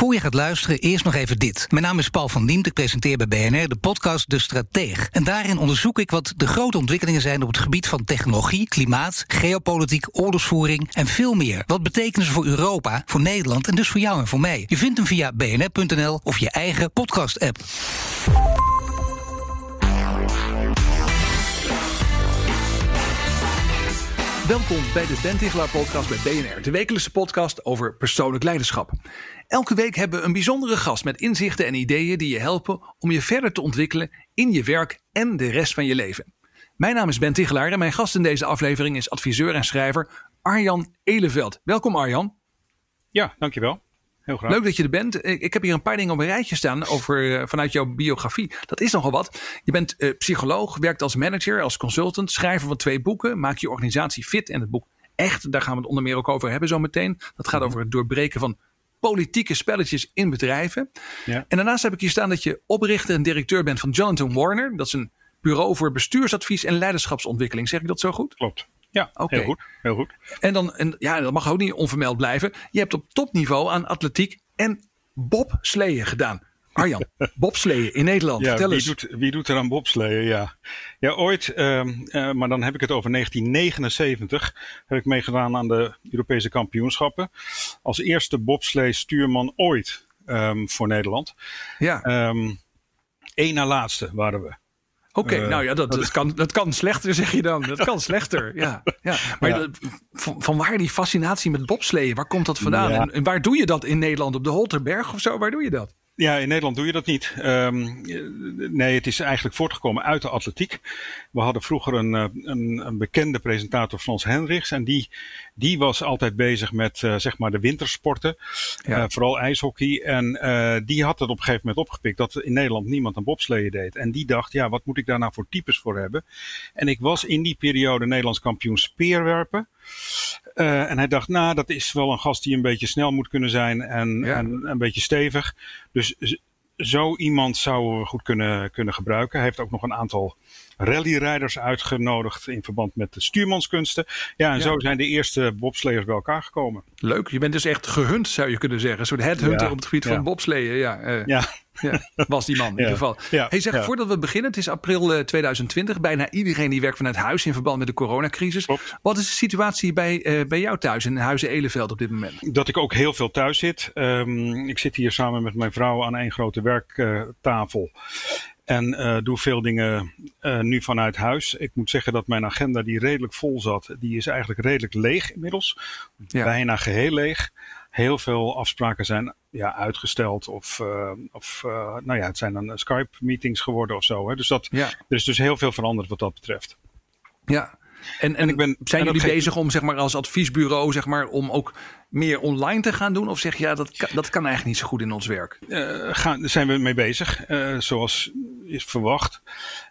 Voor je gaat luisteren, eerst nog even dit. Mijn naam is Paul van Diemt, ik presenteer bij BNR de podcast De Strateeg. En daarin onderzoek ik wat de grote ontwikkelingen zijn op het gebied van technologie, klimaat, geopolitiek, oorlogsvoering en veel meer. Wat betekenen ze voor Europa, voor Nederland en dus voor jou en voor mij? Je vindt hem via bnr.nl of je eigen podcast-app. Welkom bij de Ben Tichelaar podcast bij BNR, de wekelijkse podcast over persoonlijk leiderschap. Elke week hebben we een bijzondere gast met inzichten en ideeën die je helpen om je verder te ontwikkelen in je werk en de rest van je leven. Mijn naam is Ben Tichelaar en mijn gast in deze aflevering is adviseur en schrijver Arjan Eleveld. Welkom Arjan. Ja, dankjewel. Heel graag. Leuk dat je er bent. Ik heb hier een paar dingen op een rijtje staan over, eh, vanuit jouw biografie. Dat is nogal wat. Je bent uh, psycholoog, werkt als manager, als consultant, schrijver van twee boeken. Maak je organisatie fit en het boek Echt, daar gaan we het onder meer ook over hebben zo meteen. Dat gaat over het doorbreken van politieke spelletjes in bedrijven. Ja. En daarnaast heb ik hier staan dat je oprichter en directeur bent van Jonathan Warner. Dat is een bureau voor bestuursadvies en leiderschapsontwikkeling. Zeg ik dat zo goed? Klopt. Ja, okay. heel goed. Heel goed. En dan, en ja, dat mag ook niet onvermeld blijven. Je hebt op topniveau aan atletiek en bobsleeën gedaan. Arjan, bobsleeën in Nederland. Ja, Vertel wie, eens. Doet, wie doet er aan bobsleeën? Ja, ja ooit, uh, uh, maar dan heb ik het over 1979, heb ik meegedaan aan de Europese kampioenschappen. Als eerste bobslee-stuurman ooit um, voor Nederland. Ja. Um, Eén na laatste waren we. Oké, okay, uh, nou ja, dat, dat, kan, dat kan slechter, zeg je dan. Dat kan slechter, ja. ja. Maar ja. Dat, van, van, waar die fascinatie met bobsleeën? Waar komt dat vandaan? Ja. En, en, waar doe je dat in Nederland? Op de Holterberg of zo? Waar doe je dat? Ja, in Nederland doe je dat niet. Um, nee, het is eigenlijk voortgekomen uit de atletiek. We hadden vroeger een, een, een bekende presentator, Frans Hendricks. En die, die was altijd bezig met uh, zeg maar de wintersporten. Ja. Uh, vooral ijshockey. En uh, die had het op een gegeven moment opgepikt dat in Nederland niemand een bobsleeën deed. En die dacht, ja, wat moet ik daar nou voor types voor hebben? En ik was in die periode Nederlands kampioen speerwerpen. Uh, en hij dacht, nou, dat is wel een gast die een beetje snel moet kunnen zijn en, ja. en een beetje stevig. Dus zo iemand zouden we goed kunnen, kunnen gebruiken. Hij heeft ook nog een aantal rallyrijders uitgenodigd in verband met de stuurmanskunsten. Ja, en ja. zo zijn de eerste bobsleeërs bij elkaar gekomen. Leuk, je bent dus echt gehunt, zou je kunnen zeggen. Een soort headhunter ja. op het gebied van bobsleeën. Ja, uh, ja. Ja, was die man in ieder geval. Hey, zeg, voordat we beginnen, het is april uh, 2020. Bijna iedereen die werkt vanuit huis in verband met de coronacrisis. Klopt. Wat is de situatie bij, uh, bij jou thuis in Huizen Eleveld op dit moment? Dat ik ook heel veel thuis zit. Um, ik zit hier samen met mijn vrouw aan één grote werktafel. En uh, doe veel dingen uh, nu vanuit huis. Ik moet zeggen dat mijn agenda die redelijk vol zat, die is eigenlijk redelijk leeg inmiddels. Ja. Bijna geheel leeg. Heel veel afspraken zijn ja, uitgesteld of, uh, of nou ja, het zijn dan Skype meetings geworden of zo. Hè. Dus dat, ja. er is dus heel veel veranderd wat dat betreft. Ja, en, en, en ik ben, zijn jullie bezig om zeg maar, als adviesbureau zeg maar, om ook meer online te gaan doen? Of zeg je ja, dat, kan, dat kan eigenlijk niet zo goed in ons werk? Uh, gaan, daar zijn we mee bezig, uh, zoals is verwacht.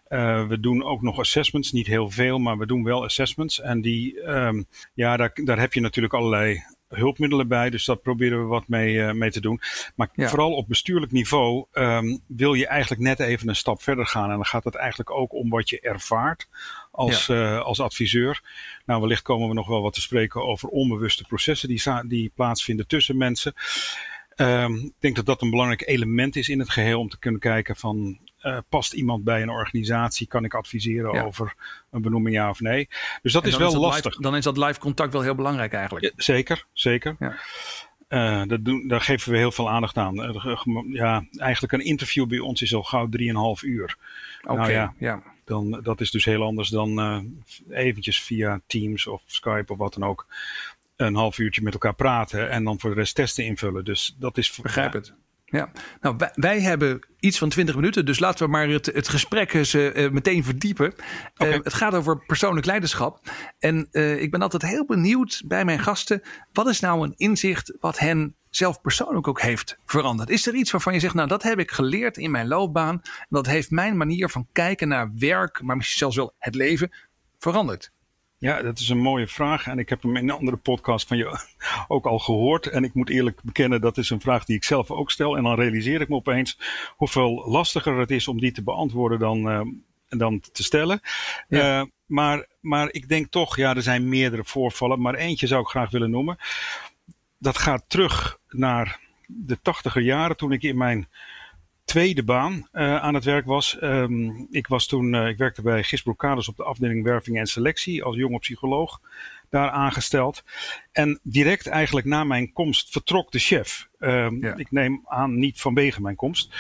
Uh, we doen ook nog assessments, niet heel veel, maar we doen wel assessments. En die, um, ja, daar, daar heb je natuurlijk allerlei hulpmiddelen bij. Dus dat proberen we wat mee, uh, mee te doen. Maar ja. vooral op bestuurlijk niveau um, wil je eigenlijk net even een stap verder gaan. En dan gaat het eigenlijk ook om wat je ervaart als, ja. uh, als adviseur. Nou, wellicht komen we nog wel wat te spreken over onbewuste processen die, die plaatsvinden tussen mensen. Um, ik denk dat dat een belangrijk element is in het geheel om te kunnen kijken van uh, past iemand bij een organisatie? Kan ik adviseren ja. over een benoeming ja of nee? Dus dat is wel is dat lastig. Live, dan is dat live contact wel heel belangrijk eigenlijk. Ja, zeker, zeker. Ja. Uh, dat doen, daar geven we heel veel aandacht aan. Uh, ja, eigenlijk een interview bij ons is al gauw 3,5 uur. Oké, okay, nou ja, ja. Dan, dat is dus heel anders dan uh, eventjes via Teams of Skype of wat dan ook een half uurtje met elkaar praten en dan voor de rest testen invullen. Dus dat is... Begrijp het. Ja, nou wij, wij, hebben iets van 20 minuten, dus laten we maar het, het gesprek eens uh, meteen verdiepen. Okay. Uh, het gaat over persoonlijk leiderschap. En uh, ik ben altijd heel benieuwd bij mijn gasten, wat is nou een inzicht wat hen zelf persoonlijk ook heeft veranderd? Is er iets waarvan je zegt, nou dat heb ik geleerd in mijn loopbaan, en dat heeft mijn manier van kijken naar werk, maar misschien zelfs wel het leven, veranderd? Ja, dat is een mooie vraag. En ik heb hem in een andere podcast van je ook al gehoord. En ik moet eerlijk bekennen, dat is een vraag die ik zelf ook stel. En dan realiseer ik me opeens hoeveel lastiger het is om die te beantwoorden dan, uh, dan te stellen. Ja. Uh, maar, maar ik denk toch, ja, er zijn meerdere voorvallen. Maar eentje zou ik graag willen noemen. Dat gaat terug naar de tachtiger jaren toen ik in mijn tweede baan uh, aan het werk was. Um, ik was toen, uh, ik werkte bij Gisbroek Kaders op de afdeling werving en selectie als jonge psycholoog daar aangesteld. En direct eigenlijk na mijn komst vertrok de chef. Um, ja. Ik neem aan niet vanwege mijn komst.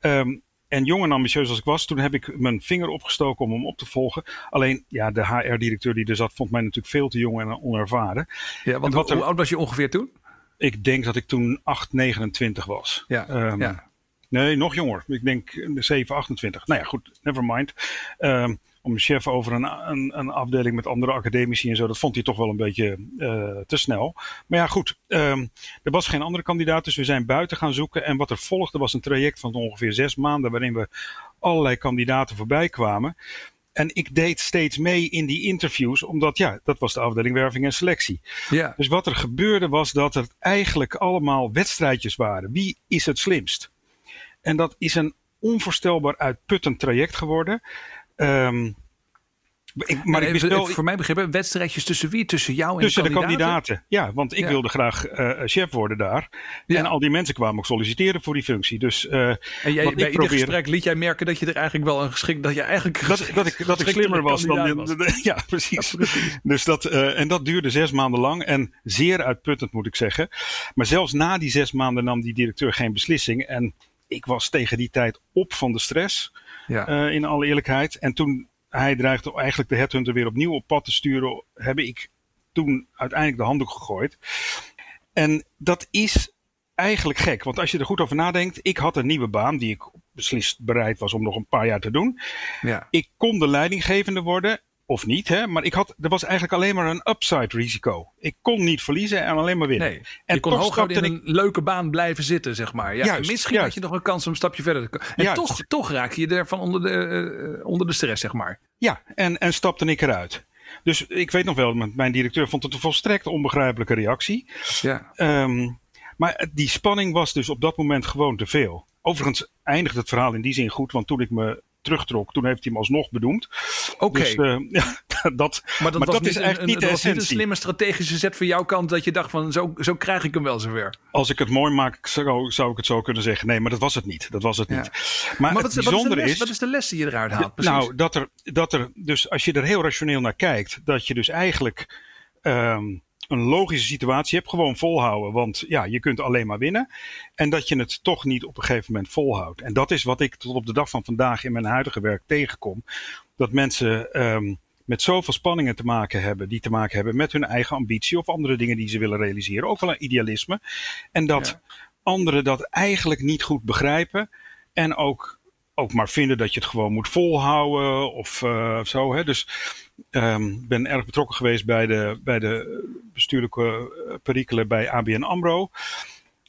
Um, en jong en ambitieus als ik was, toen heb ik mijn vinger opgestoken om hem op te volgen. Alleen, ja, de HR-directeur die er zat, vond mij natuurlijk veel te jong en onervaren. Ja, want wat hoe, oud was je ongeveer toen? Ik denk dat ik toen 8, 29 was. Ja, um, ja. Nee, nog jonger. Ik denk 7, 28. Nou ja, goed, never mind. Um, om een chef over een, een, een, afdeling met andere academici en zo, dat vond hij toch wel een beetje uh, te snel. Maar ja, goed, um, er was geen andere kandidaat, dus we zijn buiten gaan zoeken. En wat er volgde was een traject van ongeveer zes maanden, waarin we allerlei kandidaten voorbij kwamen. En ik deed steeds mee in die interviews, omdat ja, dat was de afdeling werving en selectie. Ja. Dus wat er gebeurde was dat het eigenlijk allemaal wedstrijdjes waren. Wie is het slimst? En dat is een onvoorstelbaar uitputtend traject geworden. Um, ik, maar ik wel, voor mij begrepen, wedstrijdjes tussen wie? Tussen jou en tussen de kandidaten? de kandidaten. Ja, want ik ja. wilde graag uh, chef worden daar. Ja. En al die mensen kwamen ook solliciteren voor die functie. Dus, uh, en jij, bij ieder gesprek liet jij merken dat je er eigenlijk wel een geschikt... Dat je eigenlijk dat, dat, ik, dat ik slimmer was dan... Was. Ja, precies. Ja, precies. Dus dat, uh, en dat duurde zes maanden lang. En zeer uitputtend moet ik zeggen. Maar zelfs na die zes maanden nam die directeur geen beslissing. En ik was tegen die tijd op van de stress. Ja. Uh, in alle eerlijkheid. En toen hij dreigde eigenlijk de headhunter weer opnieuw op pad te sturen, heb ik toen uiteindelijk de handdoek gegooid. En dat is eigenlijk gek, want als je er goed over nadenkt, ik had een nieuwe baan die ik beslist bereid was om nog een paar jaar te doen. Ja. Ik kon de leidinggevende worden of niet, hè? maar ik had, er was eigenlijk alleen maar een upside risico. Ik kon niet verliezen en alleen maar winnen. Nee, en je kon in een leuke baan blijven zitten, zeg maar. Ja, juist, misschien juist. had je nog een kans om een stapje verder te komen. En Juist. toch, toch raak je ervan onder de, uh, onder de stress, zeg maar. Ja, en, en stapte ik eruit. Dus ik weet nog wel, mijn directeur vond het een volstrekt onbegrijpelijke reactie. Ja. Um, maar die spanning was dus op dat moment gewoon te veel. Overigens eindigt het verhaal in die zin goed, want toen ik me terugtrok, toen heeft hij hem alsnog benoemd. Oké. Okay. Dus, ja, dat, maar dat, maar was dat is eigenlijk een, niet de essentie. niet een slimme strategische zet van jouw kant dat je dacht van zo, zo krijg ik hem wel zover. Als ik het mooi maak, zou, zou ik het zo kunnen zeggen. Nee, maar dat was het niet. Dat was het Ja. niet. Maar, het wat, is bijzondere les, is, wat is de les die je eruit haalt? Precies. nou, dat er, dat er, dus als je er heel rationeel naar kijkt, dat je dus eigenlijk um, een logische situatie hebt, gewoon volhouden. Want ja, je kunt alleen maar winnen. En dat je het toch niet op een gegeven moment volhoudt. En dat is wat ik tot op de dag van vandaag in mijn huidige werk tegenkom. Dat mensen um, met zoveel spanningen te maken hebben, die te maken hebben met hun eigen ambitie of andere dingen die ze willen realiseren. Ook wel een idealisme. En dat Ja. anderen dat eigenlijk niet goed begrijpen. En ook, ook maar vinden dat je het gewoon moet volhouden of uh, zo. Hè. Dus um, ik ben erg betrokken geweest bij de, bij de bestuurlijke eh, perikelen bij ABN AMRO.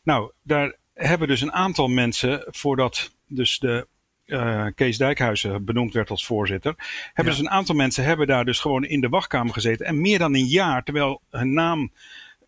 Nou, daar hebben dus een aantal mensen, voordat dus de uh, Kees Dijkhuizen benoemd werd als voorzitter, hebben Ja. dus een aantal mensen hebben daar dus gewoon in de wachtkamer gezeten. En meer dan een jaar, terwijl hun naam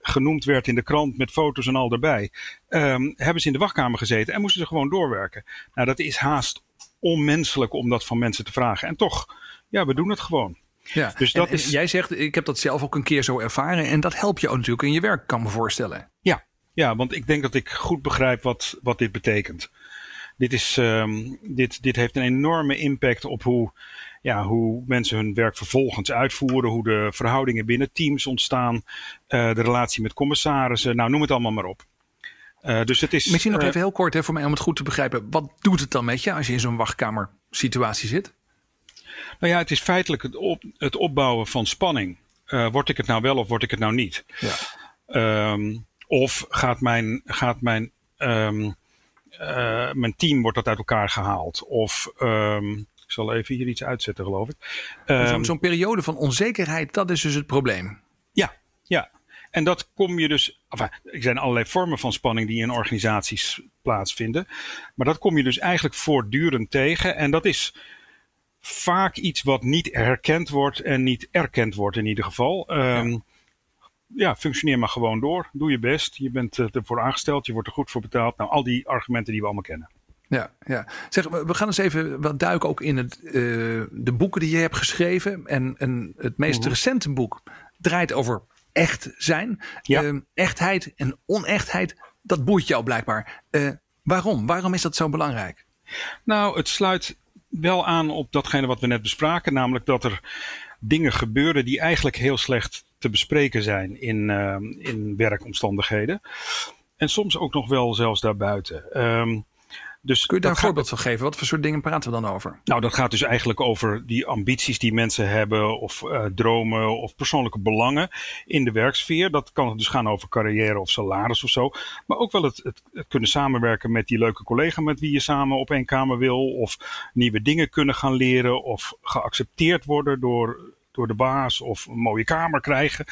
genoemd werd in de krant met foto's en al erbij, um, hebben ze in de wachtkamer gezeten en moesten ze gewoon doorwerken. Nou, dat is haast onmenselijk om dat van mensen te vragen. En toch, ja, we doen het gewoon. Ja. Dus dat en is- jij zegt, ik heb dat zelf ook een keer zo ervaren. En dat helpt je ook natuurlijk in je werk, kan me voorstellen. Ja, ja, want ik denk dat ik goed begrijp wat, wat dit betekent. Dit, is, um, dit, dit heeft een enorme impact op hoe, ja, hoe mensen hun werk vervolgens uitvoeren, hoe de verhoudingen binnen teams ontstaan, uh, de relatie met commissarissen, nou noem het allemaal maar op. Uh, dus het is. Misschien nog uh, even heel kort hè, voor mij om het goed te begrijpen. Wat doet het dan met je als je in zo'n wachtkamer situatie zit? Nou ja, het is feitelijk het, op, het opbouwen van spanning. Word ik het nou wel of word ik het nou niet? Ja. Um, of gaat mijn, gaat mijn, um, uh, mijn team wordt dat uit elkaar gehaald? Of um, ik zal even hier iets uitzetten, geloof ik. Zo'n zo Ehm, periode van onzekerheid, dat is dus het probleem. Ja, ja. En dat kom je dus. Enfin, er zijn allerlei vormen van spanning die in organisaties plaatsvinden. Maar dat kom je dus eigenlijk voortdurend tegen. En dat is vaak iets wat niet herkend wordt en niet erkend wordt in ieder geval. Um, ja. functioneer maar gewoon door. Doe je best. Je bent ervoor aangesteld. Je wordt er goed voor betaald. Nou, al die argumenten die we allemaal kennen. Ja, ja. Zeg, we gaan eens even wat duiken ook in het, uh, de boeken die je hebt geschreven. En, en het meest mhm. recente boek draait over echt zijn. Ja. Uh, echtheid en onechtheid, dat boeit jou blijkbaar. Uh, waarom? Waarom is dat zo belangrijk? Nou, het sluit wel aan op datgene wat we net bespraken. Namelijk dat er dingen gebeuren die eigenlijk heel slecht te bespreken zijn in, in werkomstandigheden. En soms ook nog wel zelfs daarbuiten. Um, dus Kun je daar een voorbeeld van geven? Wat voor soort dingen praten we dan over? Nou, dat gaat dus eigenlijk over die ambities die mensen hebben, of uh, dromen, of persoonlijke belangen in de werksfeer. Dat kan dus gaan over carrière of salaris of zo. Maar ook wel het, het, het, kunnen samenwerken met die leuke collega met wie je samen op één kamer wil. Of nieuwe dingen kunnen gaan leren, of geaccepteerd worden door, door de baas, of een mooie kamer krijgen.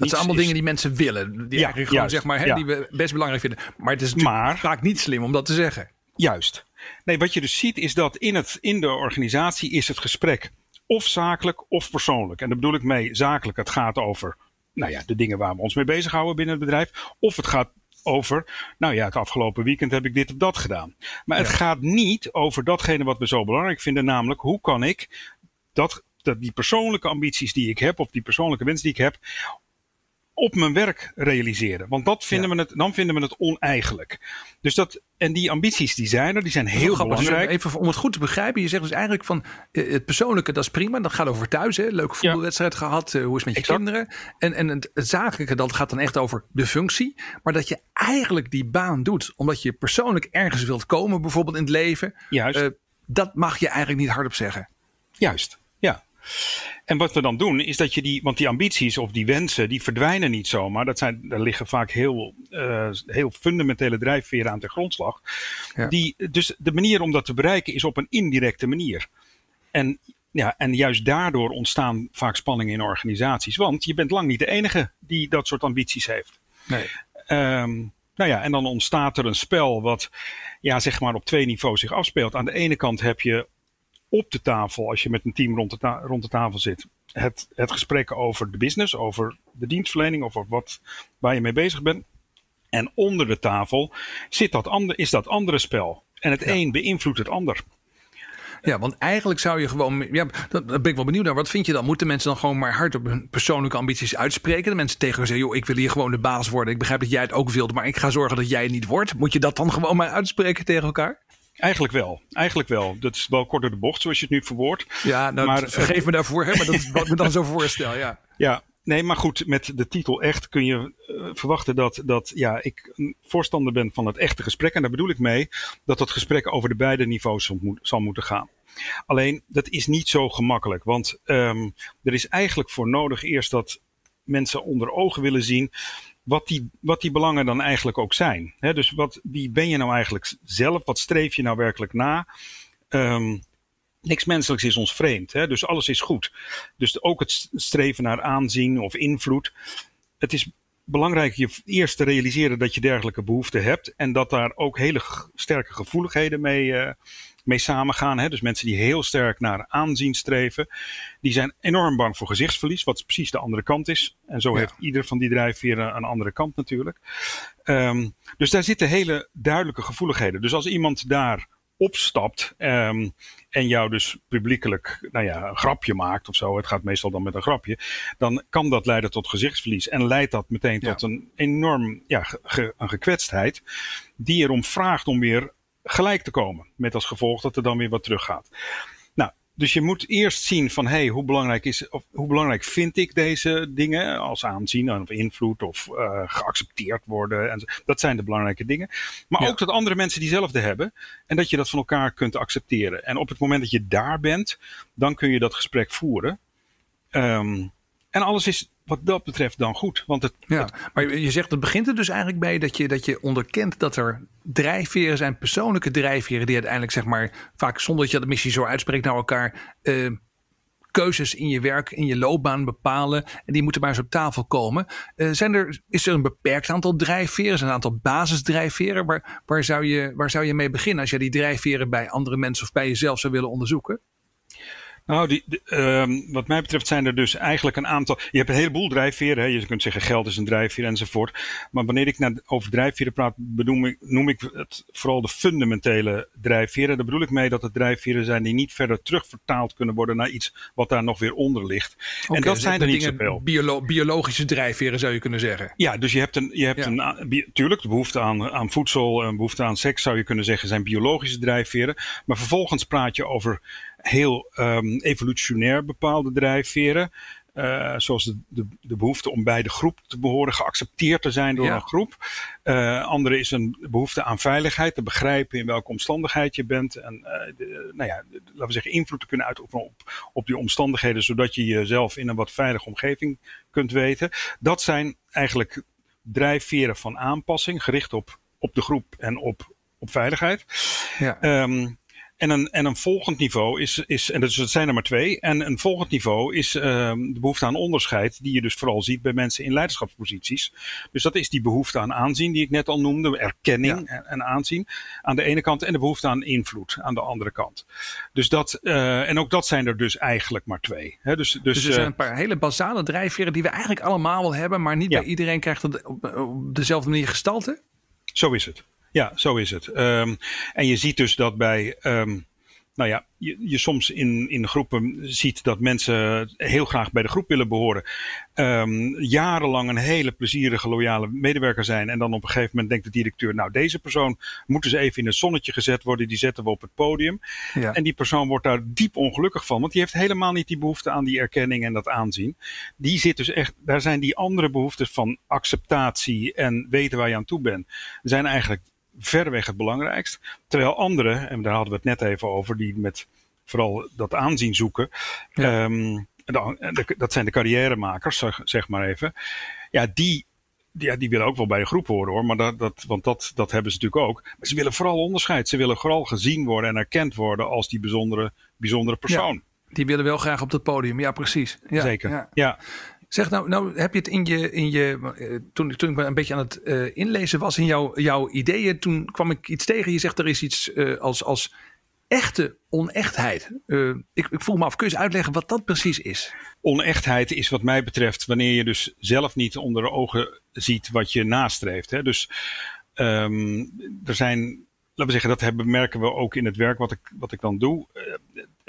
Dat zijn allemaal dingen die mensen willen. Die eigenlijk gewoon, zeg maar, hè, die we best belangrijk vinden. Maar het is vaak niet slim om dat te zeggen. Juist. Nee, wat je dus ziet is dat in, het, in de organisatie is het gesprek of zakelijk of persoonlijk. En daar bedoel ik mee zakelijk. Het gaat over nou ja, de dingen waar we ons mee bezighouden binnen het bedrijf. Of het gaat over, nou ja, het afgelopen weekend heb ik dit of dat gedaan. Maar het gaat niet over datgene wat we zo belangrijk vinden, namelijk hoe kan ik dat, dat die persoonlijke ambities die ik heb, of die persoonlijke wens die ik heb, op mijn werk realiseren. Want dat vinden we het, dan vinden we het oneigenlijk. Dus dat, en die ambities die zijn er, die zijn heel dus belangrijk. even om het goed te begrijpen, je zegt dus eigenlijk van eh, het persoonlijke, dat is prima. Dat gaat over thuis, hè? leuke voetbalwedstrijd gehad, eh, hoe is het met je kinderen. En, en het, zakelijke, dat gaat dan echt over de functie. Maar dat je eigenlijk die baan doet, omdat je persoonlijk ergens wilt komen, bijvoorbeeld in het leven. Juist. Uh, dat mag je eigenlijk niet hardop zeggen. Juist. En wat we dan doen is dat je die, want die ambities of die wensen, die verdwijnen niet zomaar. Dat zijn, daar liggen vaak heel, uh, heel fundamentele drijfveren aan de grondslag. Ja. Die, dus de manier om dat te bereiken is op een indirecte manier. En, ja, en juist daardoor ontstaan vaak spanningen in organisaties. Want je bent lang niet de enige die dat soort ambities heeft. Nee. Um, nou ja, en dan ontstaat er een spel wat ja, zeg maar op twee niveaus zich afspeelt. Aan de ene kant heb je op de tafel, als je met een team rond de, rond de tafel zit, het, het gesprek over de business, over de dienstverlening, over wat, waar je mee bezig bent. En onder de tafel zit dat ander, is dat andere spel. En het een beïnvloedt het ander. Ja, want eigenlijk zou je gewoon. Ja, daar ben ik wel benieuwd naar. Wat vind je dan? Moeten mensen dan gewoon maar hard op hun persoonlijke ambities uitspreken? De mensen tegen zeggen: joh, ik wil hier gewoon de baas worden. Ik begrijp dat jij het ook wilt, maar ik ga zorgen dat jij het niet wordt. Moet je dat dan gewoon maar uitspreken tegen elkaar? Eigenlijk wel. Eigenlijk wel. Dat is wel kort door de bocht, zoals je het nu verwoordt. Ja, nou, maar, vergeef me daarvoor, hè, maar dat is wat me dan zo voorstel. Ja. ja, nee, maar goed, met de titel echt kun je uh, verwachten dat, dat ja, ik een voorstander ben van het echte gesprek. En daar bedoel ik mee dat dat gesprek over de beide niveaus zal, moet, zal moeten gaan. Alleen, dat is niet zo gemakkelijk. Want um, er is eigenlijk voor nodig eerst dat mensen onder ogen willen zien wat die, wat die belangen dan eigenlijk ook zijn. dus wat, wie ben je nou eigenlijk zelf? Wat streef je nou werkelijk na? Um, niks menselijks is ons vreemd. Dus alles is goed. Dus ook het streven naar aanzien of invloed. Het is belangrijk je eerst te realiseren dat je dergelijke behoeften hebt. En dat daar ook hele sterke gevoeligheden mee, uh, mee samengaan. Hè? Dus mensen die heel sterk naar aanzien streven, die zijn enorm bang voor gezichtsverlies, wat precies de andere kant is. En zo heeft ieder van die drijfveren een andere kant natuurlijk. Um, dus daar zitten hele duidelijke gevoeligheden. Dus als iemand daar opstapt um, en jou dus publiekelijk nou ja, een grapje maakt of zo, het gaat meestal dan met een grapje, dan kan dat leiden tot gezichtsverlies en leidt dat meteen tot een enorm ja, ge, een gekwetstheid die erom vraagt om weer gelijk te komen. Met als gevolg dat er dan weer wat teruggaat. Nou, dus je moet eerst zien van hey, hoe belangrijk is of hoe belangrijk vind ik deze dingen als aanzien of invloed of uh, geaccepteerd worden. En dat zijn de belangrijke dingen. Maar ook dat andere mensen diezelfde hebben en dat je dat van elkaar kunt accepteren. En op het moment dat je daar bent, dan kun je dat gesprek voeren. Um, en alles is wat dat betreft dan goed. Want het, ja, maar je zegt, het begint er dus eigenlijk bij dat je, dat je onderkent dat er drijfveren zijn, persoonlijke drijfveren, die uiteindelijk zeg maar vaak zonder dat je de missie zo uitspreekt naar elkaar uh, keuzes in je werk, in je loopbaan bepalen. En die moeten maar eens op tafel komen. Uh, zijn er, is er een beperkt aantal drijfveren? een aantal basisdrijfveren? Waar, waar, zou je, waar zou je mee beginnen als je die drijfveren bij andere mensen of bij jezelf zou willen onderzoeken? Nou, die, ehm, wat mij betreft zijn er dus eigenlijk een aantal. Je hebt een heleboel drijfveren. Hè. Je kunt zeggen geld is een drijfveer enzovoort. Maar wanneer ik naar, over drijfveren praat, benoem ik, noem ik het vooral de fundamentele drijfveren. Daar bedoel ik mee dat het drijfveren zijn die niet verder terugvertaald kunnen worden naar iets wat daar nog weer onder ligt. en dat dus zijn er niet zoveel. Biolo biologische drijfveren zou je kunnen zeggen. Ja, dus je hebt een. Je hebt een tuurlijk, de behoefte aan, aan voedsel en behoefte aan seks zou je kunnen zeggen zijn biologische drijfveren. Maar vervolgens praat je over heel um, evolutionair bepaalde drijfveren. Uh, zoals de, de, de, behoefte om bij de groep te behoren, geaccepteerd te zijn door een groep. Uh, andere is een behoefte aan veiligheid, te begrijpen in welke omstandigheid je bent. En uh, de, nou ja, laten we zeggen, invloed te kunnen uitoefenen op, op die omstandigheden, zodat je jezelf in een wat veilige omgeving kunt weten. Dat zijn eigenlijk drijfveren van aanpassing, gericht op, op de groep en op, op veiligheid. Ja. Um, en een, en een volgend niveau is, is en dat zijn er maar twee. En een volgend niveau is uh, de behoefte aan onderscheid, die je dus vooral ziet bij mensen in leiderschapsposities. Dus dat is die behoefte aan aanzien, die ik net al noemde, erkenning en, aanzien aan de ene kant, en de behoefte aan invloed aan de andere kant. Dus dat, uh, en ook dat zijn er dus eigenlijk maar twee. Dus, dus, dus er zijn eh, een paar hele basale drijfveren die we eigenlijk allemaal wel hebben, maar niet bij iedereen krijgt het op, op dezelfde manier gestalte. Zo is het. Ja, zo is het. Um, en je ziet dus dat bij, um, nou ja, je, je soms in, in groepen ziet dat mensen heel graag bij de groep willen behoren. Um, jarenlang een hele plezierige, loyale medewerker zijn. En dan op een gegeven moment denkt de directeur, nou deze persoon moet dus even in het zonnetje gezet worden. Die zetten we op het podium. Ja. En die persoon wordt daar diep ongelukkig van. Want die heeft helemaal niet die behoefte aan die erkenning en dat aanzien. Die zit dus echt, daar zijn die andere behoeftes van acceptatie en weten waar je aan toe bent. Zijn eigenlijk verreweg het belangrijkst. Terwijl anderen, en daar hadden we het net even over, die met vooral dat aanzien zoeken. Ja. Um, dat zijn de carrièremakers, zeg maar even. Ja, die, ja, die willen ook wel bij de groep horen hoor. Maar dat, dat, want dat, dat hebben ze natuurlijk ook. Maar ze willen vooral onderscheid. Ze willen vooral gezien worden en erkend worden als die bijzondere, bijzondere persoon. die willen wel graag op het podium. Ja, precies. Ja, Zeker. ja. Zeg nou, nou heb je het in je, in je uh, toen, toen ik een beetje aan het uh, inlezen was in jouw, jouw ideeën, toen kwam ik iets tegen. Je zegt er is iets uh, als, als echte onechtheid. ik, ik voel me af, kun je uitleggen wat dat precies is? Onechtheid is wat mij betreft wanneer je dus zelf niet onder de ogen ziet wat je nastreeft. Hè? Dus um, er zijn laten we zeggen, dat hebben, merken we ook in het werk wat ik, wat ik dan doe.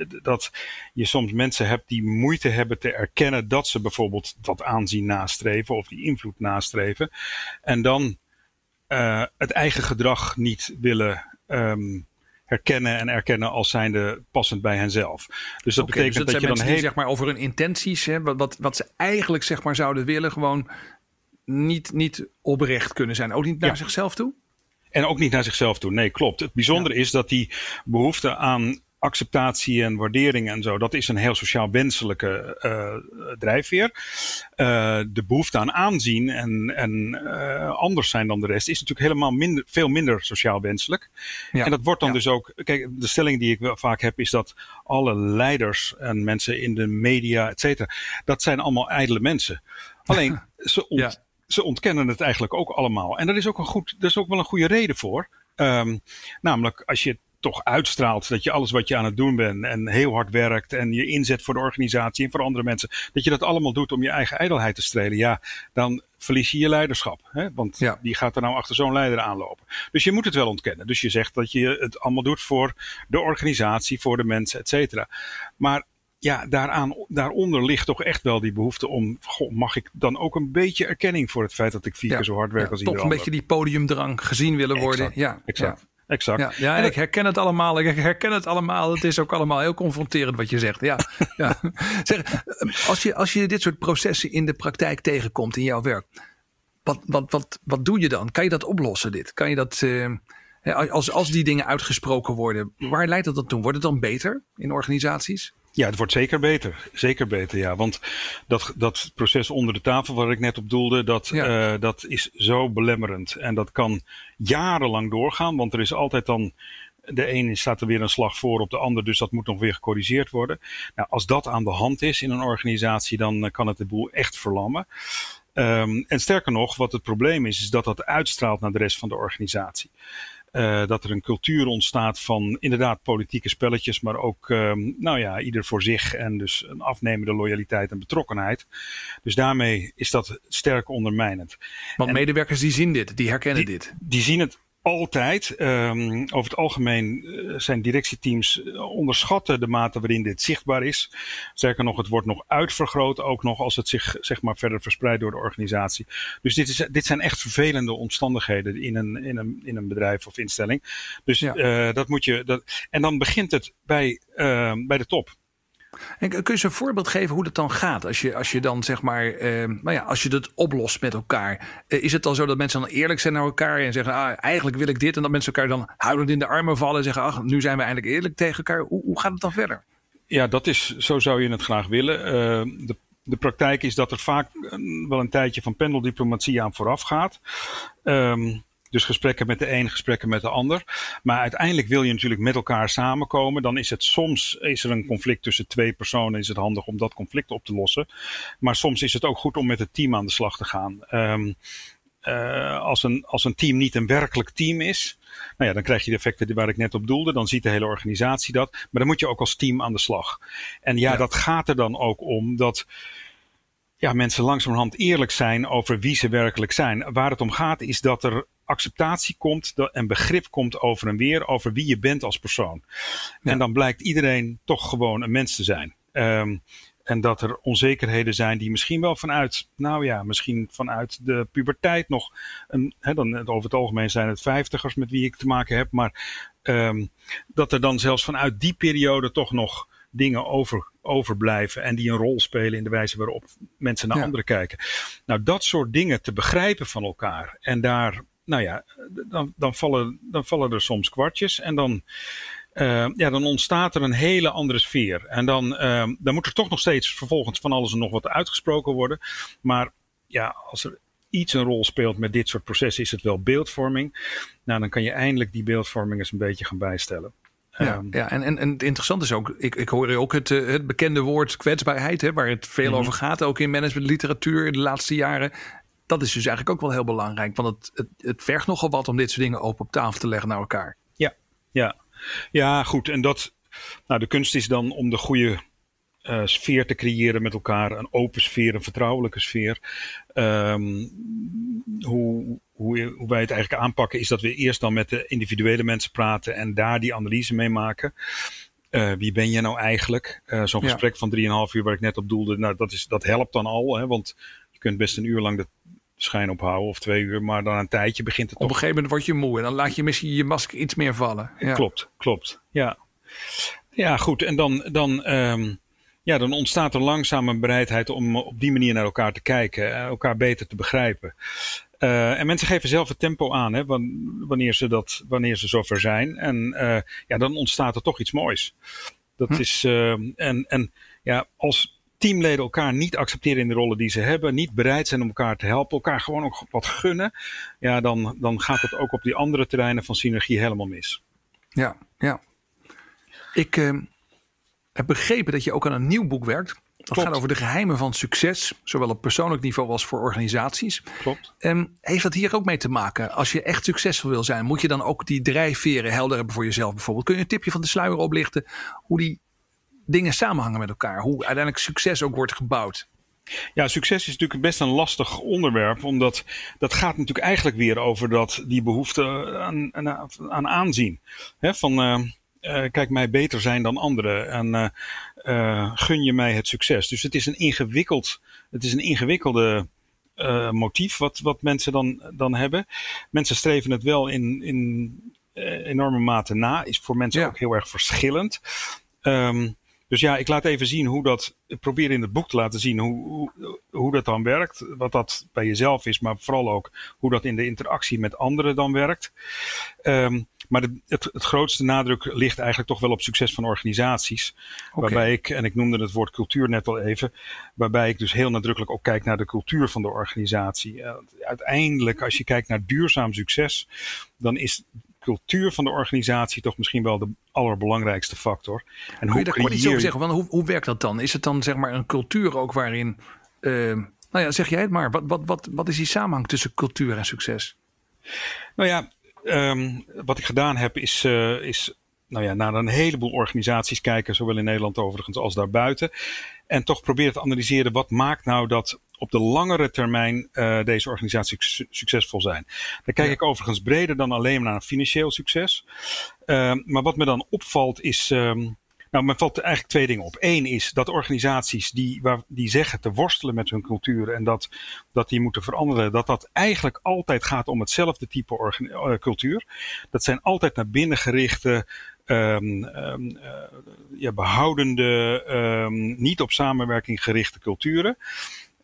Eh, dat je soms mensen hebt die moeite hebben te erkennen dat ze bijvoorbeeld dat aanzien nastreven of die invloed nastreven. En dan uh, het eigen gedrag niet willen um, herkennen en erkennen als zijnde passend bij henzelf. Dus dat betekent dus dat, dat je dan heel... zeg maar over hun intenties, hè, wat, wat, wat ze eigenlijk zeg maar zouden willen, gewoon niet, niet oprecht kunnen zijn. Ook niet naar zichzelf toe? En ook niet naar zichzelf toe. Nee, klopt. Het bijzondere is dat die behoefte aan acceptatie en waardering en zo, dat is een heel sociaal wenselijke uh, drijfveer. Uh, de behoefte aan aanzien en, en uh, anders zijn dan de rest is natuurlijk helemaal minder, veel minder sociaal wenselijk. Ja. En dat wordt dan ja. dus ook, kijk, de stelling die ik wel vaak heb is dat alle leiders en mensen in de media, et cetera, dat zijn allemaal ijdele mensen. Alleen, ze ont, ja ze ontkennen het eigenlijk ook allemaal. En daar is ook, een goed, daar is ook wel een goede reden voor. Um, namelijk, als je toch uitstraalt dat je alles wat je aan het doen bent en heel hard werkt en je inzet voor de organisatie en voor andere mensen, dat je dat allemaal doet om je eigen ijdelheid te strelen, ja, dan verlies je je leiderschap. Hè? Want ja. die gaat er nou achter zo'n leider aanlopen. Dus je moet het wel ontkennen. Dus je zegt dat je het allemaal doet voor de organisatie, voor de mensen, et cetera. Maar ja, daaraan, daaronder ligt toch echt wel die behoefte om, goh, mag ik dan ook een beetje erkenning voor het feit dat ik vier keer zo hard werk ja, als iedereen. Toch een beetje die podiumdrang gezien willen worden. Ja, exact. Exact. Ja, ja en ik herken het allemaal. Ik herken het allemaal. Het is ook allemaal heel confronterend wat je zegt. Ja, ja. Zeg, als, je, als je dit soort processen in de praktijk tegenkomt in jouw werk, wat, wat, wat, wat doe je dan? Kan je dat oplossen, dit? Kan je dat, uh, als, als die dingen uitgesproken worden, waar leidt dat dan toe? Wordt het dan beter in organisaties? Ja, het wordt zeker beter. Zeker beter, ja. Want dat, dat proces onder de tafel waar ik net op doelde, dat, ja. uh, dat is zo belemmerend. En dat kan jarenlang doorgaan, want er is altijd dan de een staat er weer een slag voor op de ander, dus dat moet nog weer gecorrigeerd worden. Nou, als dat aan de hand is in een organisatie, dan kan het de boel echt verlammen. Um, en sterker nog, wat het probleem is, is dat dat uitstraalt naar de rest van de organisatie. Uh, dat er een cultuur ontstaat van inderdaad politieke spelletjes, maar ook, um, nou ja, ieder voor zich en dus een afnemende loyaliteit en betrokkenheid. Dus daarmee is dat sterk ondermijnend. Want medewerkers die zien dit, die herkennen dit. Die zien het altijd. Um, over het algemeen uh, zijn directieteams uh, onderschatten de mate waarin dit zichtbaar is. Sterker nog, het wordt nog uitvergroot, ook nog als het zich zeg maar, verder verspreidt door de organisatie. Dus dit, is, dit zijn echt vervelende omstandigheden in een, in een, in een bedrijf of instelling. Dus ja. uh, dat moet je. Dat, en dan begint het bij, bij de top. En kun je eens een voorbeeld geven hoe dat dan gaat? Als je, als je dan zeg maar, uh, nou ja, als je dat oplost met elkaar. Uh, is het dan zo dat mensen dan eerlijk zijn naar elkaar en zeggen, ah, eigenlijk wil ik dit. En dat mensen elkaar dan huilend in de armen vallen en zeggen, ach, nu zijn we eindelijk eerlijk tegen elkaar. Hoe, gaat het dan verder? Ja, dat is, zo zou je het graag willen. Uh, de, de praktijk is dat er vaak wel een tijdje van pendeldiplomatie aan vooraf gaat. Um, dus gesprekken met de een, gesprekken met de ander. Maar uiteindelijk wil je natuurlijk met elkaar samenkomen. Dan is het soms is er een conflict tussen twee personen. Is het handig om dat conflict op te lossen. Maar soms is het ook goed om met het team aan de slag te gaan. Um, uh, als, een, als een team niet een werkelijk team is, nou ja, dan krijg je de effecten waar ik net op doelde. Dan ziet de hele organisatie dat. Maar dan moet je ook als team aan de slag. En ja, ja. dat gaat er dan ook om dat ja, mensen langzamerhand eerlijk zijn over wie ze werkelijk zijn. Waar het om gaat is dat er acceptatie komt en begrip komt over en weer over wie je bent als persoon. Ja. En dan blijkt iedereen toch gewoon een mens te zijn. Um, en dat er onzekerheden zijn die misschien wel vanuit, nou ja, misschien vanuit de puberteit nog, een, hè, dan, over het algemeen zijn het vijftigers met wie ik te maken heb, maar um, dat er dan zelfs vanuit die periode toch nog dingen over, overblijven en die een rol spelen in de wijze waarop mensen naar ja. anderen kijken. Nou, dat soort dingen te begrijpen van elkaar en daar nou ja, dan, dan, vallen, dan vallen er soms kwartjes en dan, uh, ja, dan ontstaat er een hele andere sfeer. En dan, uh, dan moet er toch nog steeds vervolgens van alles en nog wat uitgesproken worden. Maar ja, als er iets een rol speelt met dit soort processen, is het wel beeldvorming. Nou, dan kan je eindelijk die beeldvorming eens een beetje gaan bijstellen. Ja, um, ja en, en, en het interessante is ook, ik, ik hoor ook het, het bekende woord kwetsbaarheid, hè, waar het veel mm -hmm. over gaat, ook in managementliteratuur in de laatste jaren dat is dus eigenlijk ook wel heel belangrijk. Want het, het, het vergt nogal wat om dit soort dingen open op tafel te leggen naar elkaar. Ja, ja. ja goed. En dat, nou, de kunst is dan om de goede uh, sfeer te creëren met elkaar. Een open sfeer, een vertrouwelijke sfeer. Um, hoe, hoe, hoe, wij het eigenlijk aanpakken is dat we eerst dan met de individuele mensen praten en daar die analyse mee maken. Uh, wie ben je nou eigenlijk? Uh, Zo'n ja. gesprek van 3,5 uur waar ik net op doelde, nou, dat, is, dat helpt dan al. Hè, want je kunt best een uur lang de schijn ophouden of twee uur, maar dan een tijdje begint het Op een gegeven moment word je moe en dan laat je misschien je masker iets meer vallen. Ja. Klopt, klopt. Ja, ja goed. En dan, dan, um, ja, dan ontstaat er langzaam een bereidheid om op die manier naar elkaar te kijken, elkaar beter te begrijpen. Uh, en mensen geven zelf het tempo aan, hè, wanneer ze dat, wanneer ze zover zijn. En uh, ja, dan ontstaat er toch iets moois. Dat hm. is, uh, en, en ja, als teamleden elkaar niet accepteren in de rollen die ze hebben, niet bereid zijn om elkaar te helpen, elkaar gewoon ook wat gunnen, ja, dan, dan gaat het ook op die andere terreinen van synergie helemaal mis. Ja, ja. Ik uh, heb begrepen dat je ook aan een nieuw boek werkt. Dat Klopt. gaat over de geheimen van succes, zowel op persoonlijk niveau als voor organisaties. Klopt. Um, heeft dat hier ook mee te maken? Als je echt succesvol wil zijn, moet je dan ook die drijfveren helder hebben voor jezelf bijvoorbeeld? Kun je een tipje van de sluier oplichten hoe die dingen samenhangen met elkaar. Hoe uiteindelijk succes ook wordt gebouwd. Ja, succes is natuurlijk best een lastig onderwerp, omdat dat gaat natuurlijk eigenlijk weer over dat, die behoefte aan, aan, aan aanzien. He, van uh, uh, kijk mij beter zijn dan anderen en uh, gun je mij het succes. Dus het is een ingewikkeld, het is een ingewikkelde motief wat, wat mensen dan, dan hebben. Mensen streven het wel in, in enorme mate na, is voor mensen ja. ook heel erg verschillend. Um, dus ja, ik laat even zien hoe dat. Ik probeer in het boek te laten zien hoe, hoe, hoe dat dan werkt. Wat dat bij jezelf is, maar vooral ook hoe dat in de interactie met anderen dan werkt. Um, maar de, het, het, grootste nadruk ligt eigenlijk toch wel op succes van organisaties. Okay. Waarbij ik, en ik noemde het woord cultuur net al even, waarbij ik dus heel nadrukkelijk ook kijk naar de cultuur van de organisatie. Uh, uiteindelijk, als je kijkt naar duurzaam succes, dan is cultuur van de organisatie toch misschien wel de allerbelangrijkste factor. En Kun hoe je daar kort iets over zeggen? Want hoe, hoe werkt dat dan? Is het dan zeg maar een cultuur ook waarin, uh, nou ja, zeg jij het maar. Wat, wat, wat, wat is die samenhang tussen cultuur en succes? Nou ja, um, wat ik gedaan heb is, uh, is nou ja, naar een heleboel organisaties kijken, zowel in Nederland overigens als daarbuiten. En toch proberen te analyseren wat maakt nou dat op de langere termijn uh, deze organisaties succesvol zijn. Dan kijk ik overigens breder dan alleen naar financieel succes. Uh, maar wat me dan opvalt is. Um, nou, me valt eigenlijk twee dingen op. Eén is dat organisaties die, waar, die zeggen te worstelen met hun cultuur en dat, dat die moeten veranderen, dat dat eigenlijk altijd gaat om hetzelfde type uh, cultuur. Dat zijn altijd naar binnen gerichte, um, ja, behoudende, um, niet op samenwerking gerichte culturen.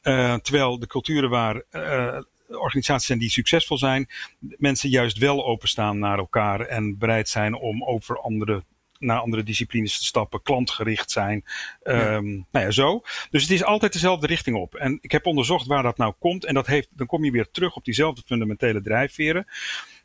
Uh, terwijl de culturen waar uh, organisaties zijn die succesvol zijn, mensen juist wel openstaan naar elkaar en bereid zijn om over andere naar andere disciplines te stappen, klantgericht zijn. Ja. Um, nou ja, zo. Dus het is altijd dezelfde richting op. En ik heb onderzocht waar dat nou komt. En dat heeft, dan kom je weer terug op diezelfde fundamentele drijfveren.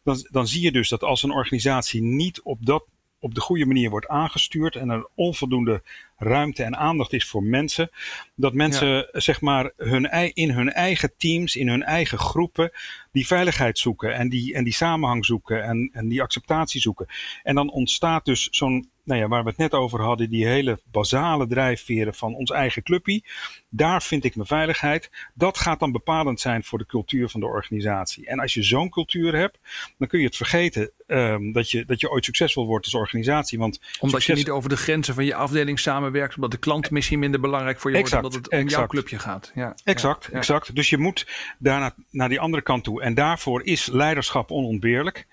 Dan, dan zie je dus dat als een organisatie niet op dat op de goede manier wordt aangestuurd en er onvoldoende ruimte en aandacht is voor mensen, dat mensen ja. zeg maar hun, in hun eigen teams, in hun eigen groepen, die veiligheid zoeken en die, en die samenhang zoeken en, en die acceptatie zoeken. En dan ontstaat dus zo'n nou ja, waar we het net over hadden, die hele basale drijfveren van ons eigen clubje. Daar vind ik mijn veiligheid. Dat gaat dan bepalend zijn voor de cultuur van de organisatie. En als je zo'n cultuur hebt, dan kun je het vergeten um, dat, je, dat je ooit succesvol wordt als organisatie. Want omdat succes... je niet over de grenzen van je afdeling samenwerkt, omdat de klant misschien minder belangrijk voor je exact, wordt, omdat het om exact. jouw clubje gaat. Ja, exact, ja, exact. Dus je moet daarna naar die andere kant toe. En daarvoor is leiderschap onontbeerlijk.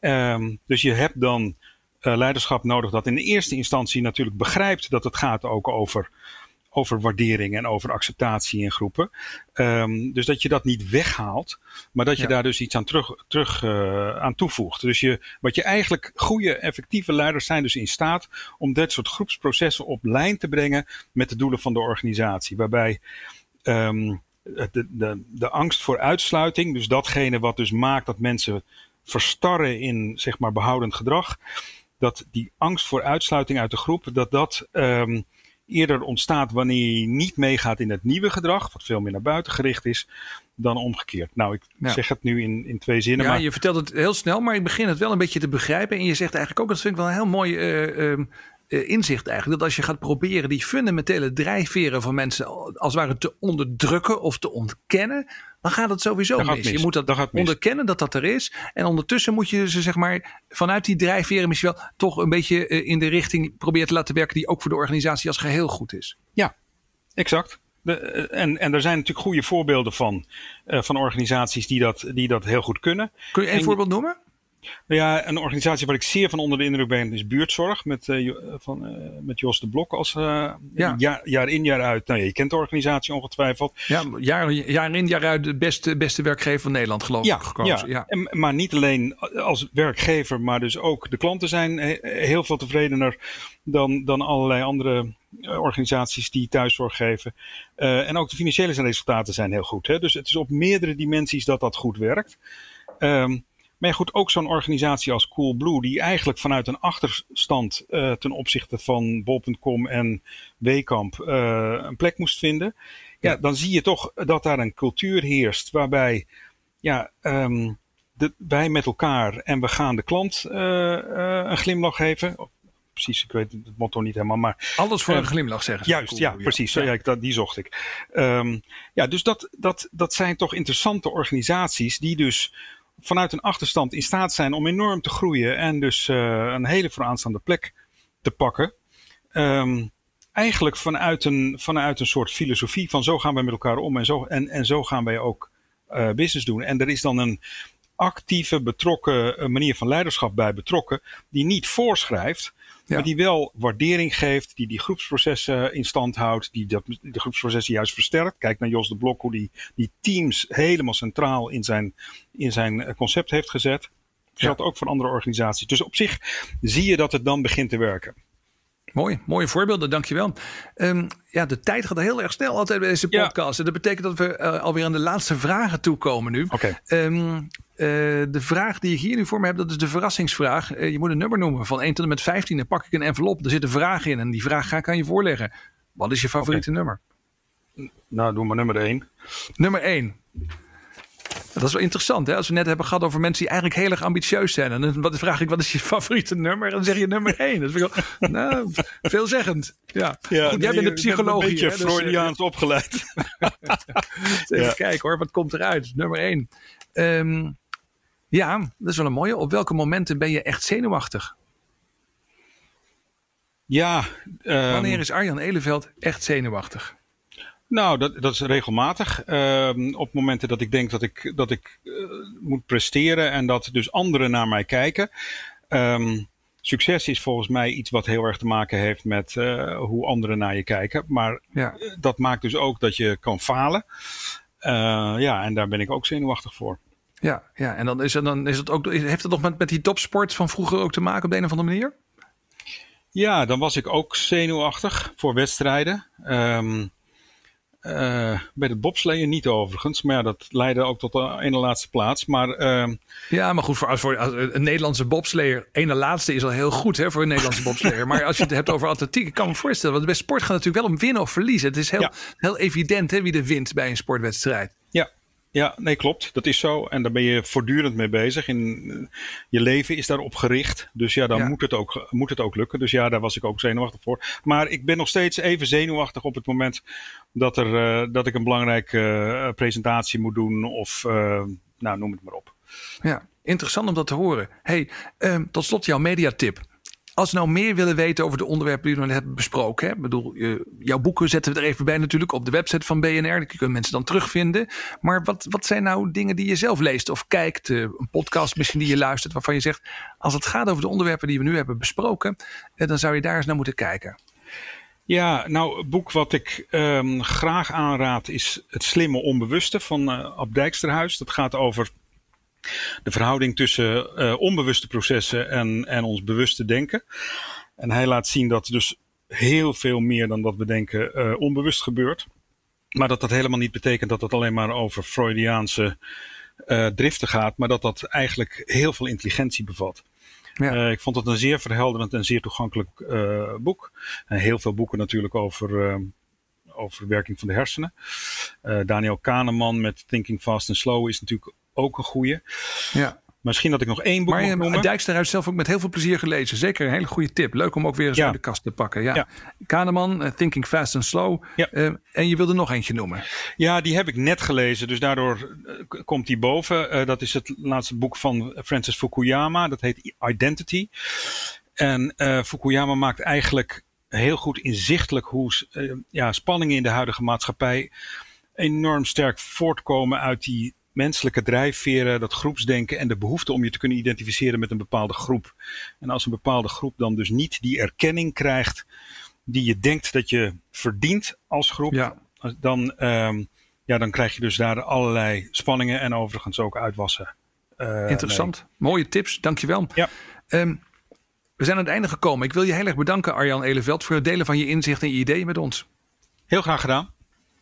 Um, dus je hebt dan uh, leiderschap nodig dat in de eerste instantie natuurlijk begrijpt dat het gaat ook over, over waardering en over acceptatie in groepen. Um, dus dat je dat niet weghaalt, maar dat je ja. daar dus iets aan terug, terug uh, aan toevoegt. Dus je, wat je eigenlijk goede, effectieve leiders zijn dus in staat om dit soort groepsprocessen op lijn te brengen met de doelen van de organisatie. Waarbij um, de, de, de angst voor uitsluiting, dus datgene wat dus maakt dat mensen verstarren in zeg maar behoudend gedrag, dat die angst voor uitsluiting uit de groep, dat dat um, eerder ontstaat wanneer je niet meegaat in het nieuwe gedrag, wat veel meer naar buiten gericht is, dan omgekeerd. Nou, ik ja. zeg het nu in, in twee zinnen. Ja, maar... je vertelt het heel snel, maar ik begin het wel een beetje te begrijpen. En je zegt eigenlijk ook, dat vind ik wel een heel mooi uh, uh, inzicht eigenlijk. Dat als je gaat proberen die fundamentele drijfveren van mensen als het ware te onderdrukken of te ontkennen dan gaat het sowieso dat mis. mis. Je moet dat, dat onderkennen dat dat er is. En ondertussen moet je ze zeg maar vanuit die drijfveren misschien wel toch een beetje in de richting proberen te laten werken die ook voor de organisatie als geheel goed is. Ja, exact. De, en, en er zijn natuurlijk goede voorbeelden van, uh, van organisaties die dat, die dat heel goed kunnen. Kun je een en, voorbeeld noemen? Nou ja, een organisatie waar ik zeer van onder de indruk ben is Buurtzorg met, uh, van, uh, met Jos de Blok als uh, ja. jaar, jaar, in jaar uit. Nou ja, je kent de organisatie ongetwijfeld. Ja, jaar, jaar in jaar uit de beste, beste werkgever van Nederland geloof ja, ik gekozen. Ja, ja. En, maar niet alleen als werkgever, maar dus ook de klanten zijn heel veel tevredener dan, dan allerlei andere organisaties die thuiszorg geven. en ook de financiële resultaten zijn heel goed. Hè? Dus het is op meerdere dimensies dat dat goed werkt. Um, maar goed, ook zo'n organisatie als Coolblue, die eigenlijk vanuit een achterstand uh, ten opzichte van Bol.com en Wekamp uh, een plek moest vinden. Ja, ja, dan zie je toch dat daar een cultuur heerst waarbij ja, um, de, wij met elkaar en we gaan de klant uh, een glimlach geven. Precies, ik weet het motto niet helemaal, maar... Alles voor een glimlach zeggen. Juist, cool, ja, precies. Ja. Dat, die zocht ik. Um, ja, dus dat, dat, dat zijn toch interessante organisaties die dus vanuit een achterstand in staat zijn om enorm te groeien en dus uh, een hele vooraanstaande plek te pakken. Um, eigenlijk vanuit een, vanuit een soort filosofie van zo gaan wij met elkaar om en zo, en, en zo gaan wij ook uh, business doen. En er is dan een actieve, betrokken manier van leiderschap bij betrokken, die niet voorschrijft, ja. Maar die wel waardering geeft, die die groepsprocessen in stand houdt, die dat, de groepsprocessen juist versterkt. Kijk naar Jos de Blok, hoe die, die teams helemaal centraal in zijn, in zijn concept heeft gezet. Dat geldt ja. ook voor andere organisaties. Dus op zich zie je dat het dan begint te werken. Mooi, mooie voorbeelden, dankjewel. Um, ja, de tijd gaat heel erg snel altijd bij deze podcast. En dat betekent dat we uh, alweer aan de laatste vragen toekomen nu. Oké. Okay. Um, uh, de vraag die ik hier nu voor me heb, dat is de verrassingsvraag. Uh, je moet een nummer noemen van 1 tot en met 15. Dan pak ik een envelop, er zit een vraag in. En die vraag ga ik aan je voorleggen. Wat is je favoriete okay. nummer? Nou, doe maar nummer 1. Nummer 1. Dat is wel interessant, hè? Als we net hebben gehad over mensen die eigenlijk heel erg ambitieus zijn. En dan vraag ik, wat is je favoriete nummer? En dan zeg je nummer één. Dat vind ik wel, nou, veelzeggend. Ja, ja Goed, jij bent de psychologie. Een beetje hè, Freudiaans dus, opgeleid. Even ja. kijken hoor, wat komt eruit? Nummer één. Um, ja, dat is wel een mooie. Op welke momenten ben je echt zenuwachtig? Ja. Um, Wanneer is Arjan Eleveld echt zenuwachtig? Nou, dat, dat is regelmatig. Uh, op momenten dat ik denk dat ik, dat ik uh, moet presteren en dat dus anderen naar mij kijken. Um, succes is volgens mij iets wat heel erg te maken heeft met uh, hoe anderen naar je kijken. Maar ja. dat maakt dus ook dat je kan falen. ja, en daar ben ik ook zenuwachtig voor. Ja, ja. en dan is het, dan is het ook, heeft het nog met, met die topsport van vroeger ook te maken op de een of andere manier? Ja, dan was ik ook zenuwachtig voor wedstrijden. Um, uh, bij de bobsleeën niet overigens. Maar ja, dat leidde ook tot de ene laatste plaats. Maar, uh, ja, maar goed, voor, voor een Nederlandse bobsleer, ene laatste is al heel goed hè, voor een Nederlandse bobsleer. maar als je het hebt over atletiek, ik kan me voorstellen. Want bij sport gaat het natuurlijk wel om winnen of verliezen. Het is heel, ja. heel evident hè, wie er wint bij een sportwedstrijd. Ja, nee, klopt. Dat is zo. En daar ben je voortdurend mee bezig. In, je leven is daarop gericht. Dus ja, dan ja. Moet, het ook, moet het ook lukken. Dus ja, daar was ik ook zenuwachtig voor. Maar ik ben nog steeds even zenuwachtig op het moment dat, er, uh, dat ik een belangrijke uh, presentatie moet doen. Of uh, nou, noem het maar op. Ja, interessant om dat te horen. Hey, tot slot jouw mediatip. Als we nou meer willen weten over de onderwerpen die we net hebben besproken. Hè? Ik bedoel, jouw boeken zetten we er even bij natuurlijk op de website van BNR. Die kunnen mensen dan terugvinden. Maar wat, wat zijn nou dingen die je zelf leest of kijkt? Een podcast misschien die je luistert waarvan je zegt... als het gaat over de onderwerpen die we nu hebben besproken... dan zou je daar eens naar moeten kijken. Ja, nou, het boek wat ik um, graag aanraad is Het Slimme Onbewuste van uh, Ab Dijksterhuis. Dat gaat over de verhouding tussen uh, onbewuste processen en, en ons bewuste denken. En hij laat zien dat dus heel veel meer dan dat we denken uh, onbewust gebeurt. Maar dat dat helemaal niet betekent dat het alleen maar over Freudiaanse uh, driften gaat, maar dat dat eigenlijk heel veel intelligentie bevat. Ja. Ik vond het een zeer verhelderend en zeer toegankelijk boek. En heel veel boeken natuurlijk over, over werking van de hersenen. Daniel Kahneman met Thinking Fast and Slow is natuurlijk ook een goede. Ja. Misschien dat ik nog één boek maar, moet noemen. Dijkstra heeft zelf ook met heel veel plezier gelezen. Zeker een hele goede tip. Leuk om ook weer eens ja. uit de kast te pakken. Ja. ja. Kahneman, uh, Thinking Fast and Slow. Ja. Uh, en je wilde nog eentje noemen. Ja, die heb ik net gelezen. Dus daardoor uh, komt die boven. dat is het laatste boek van Francis Fukuyama. Dat heet Identity. En Fukuyama maakt eigenlijk heel goed inzichtelijk hoe ja, spanningen in de huidige maatschappij enorm sterk voortkomen uit die menselijke drijfveren, dat groepsdenken en de behoefte om je te kunnen identificeren met een bepaalde groep. En als een bepaalde groep dan dus niet die erkenning krijgt die je denkt dat je verdient als groep, ja. dan, um, ja, dan krijg je dus daar allerlei spanningen en overigens ook uitwassen. Uh, Interessant. Nee. Mooie tips, dankjewel. Ja. Um, we zijn aan het einde gekomen. Ik wil je heel erg bedanken, Arjan Eleveld, voor het delen van je inzichten en je ideeën met ons. Heel graag gedaan.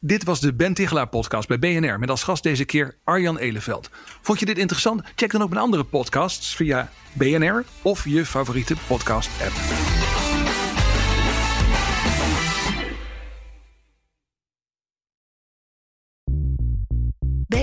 Dit was de Ben Tichelaar podcast bij BNR met als gast deze keer Arjan Eleveld. Vond je dit interessant? Check dan ook mijn andere podcasts via BNR of je favoriete podcast app.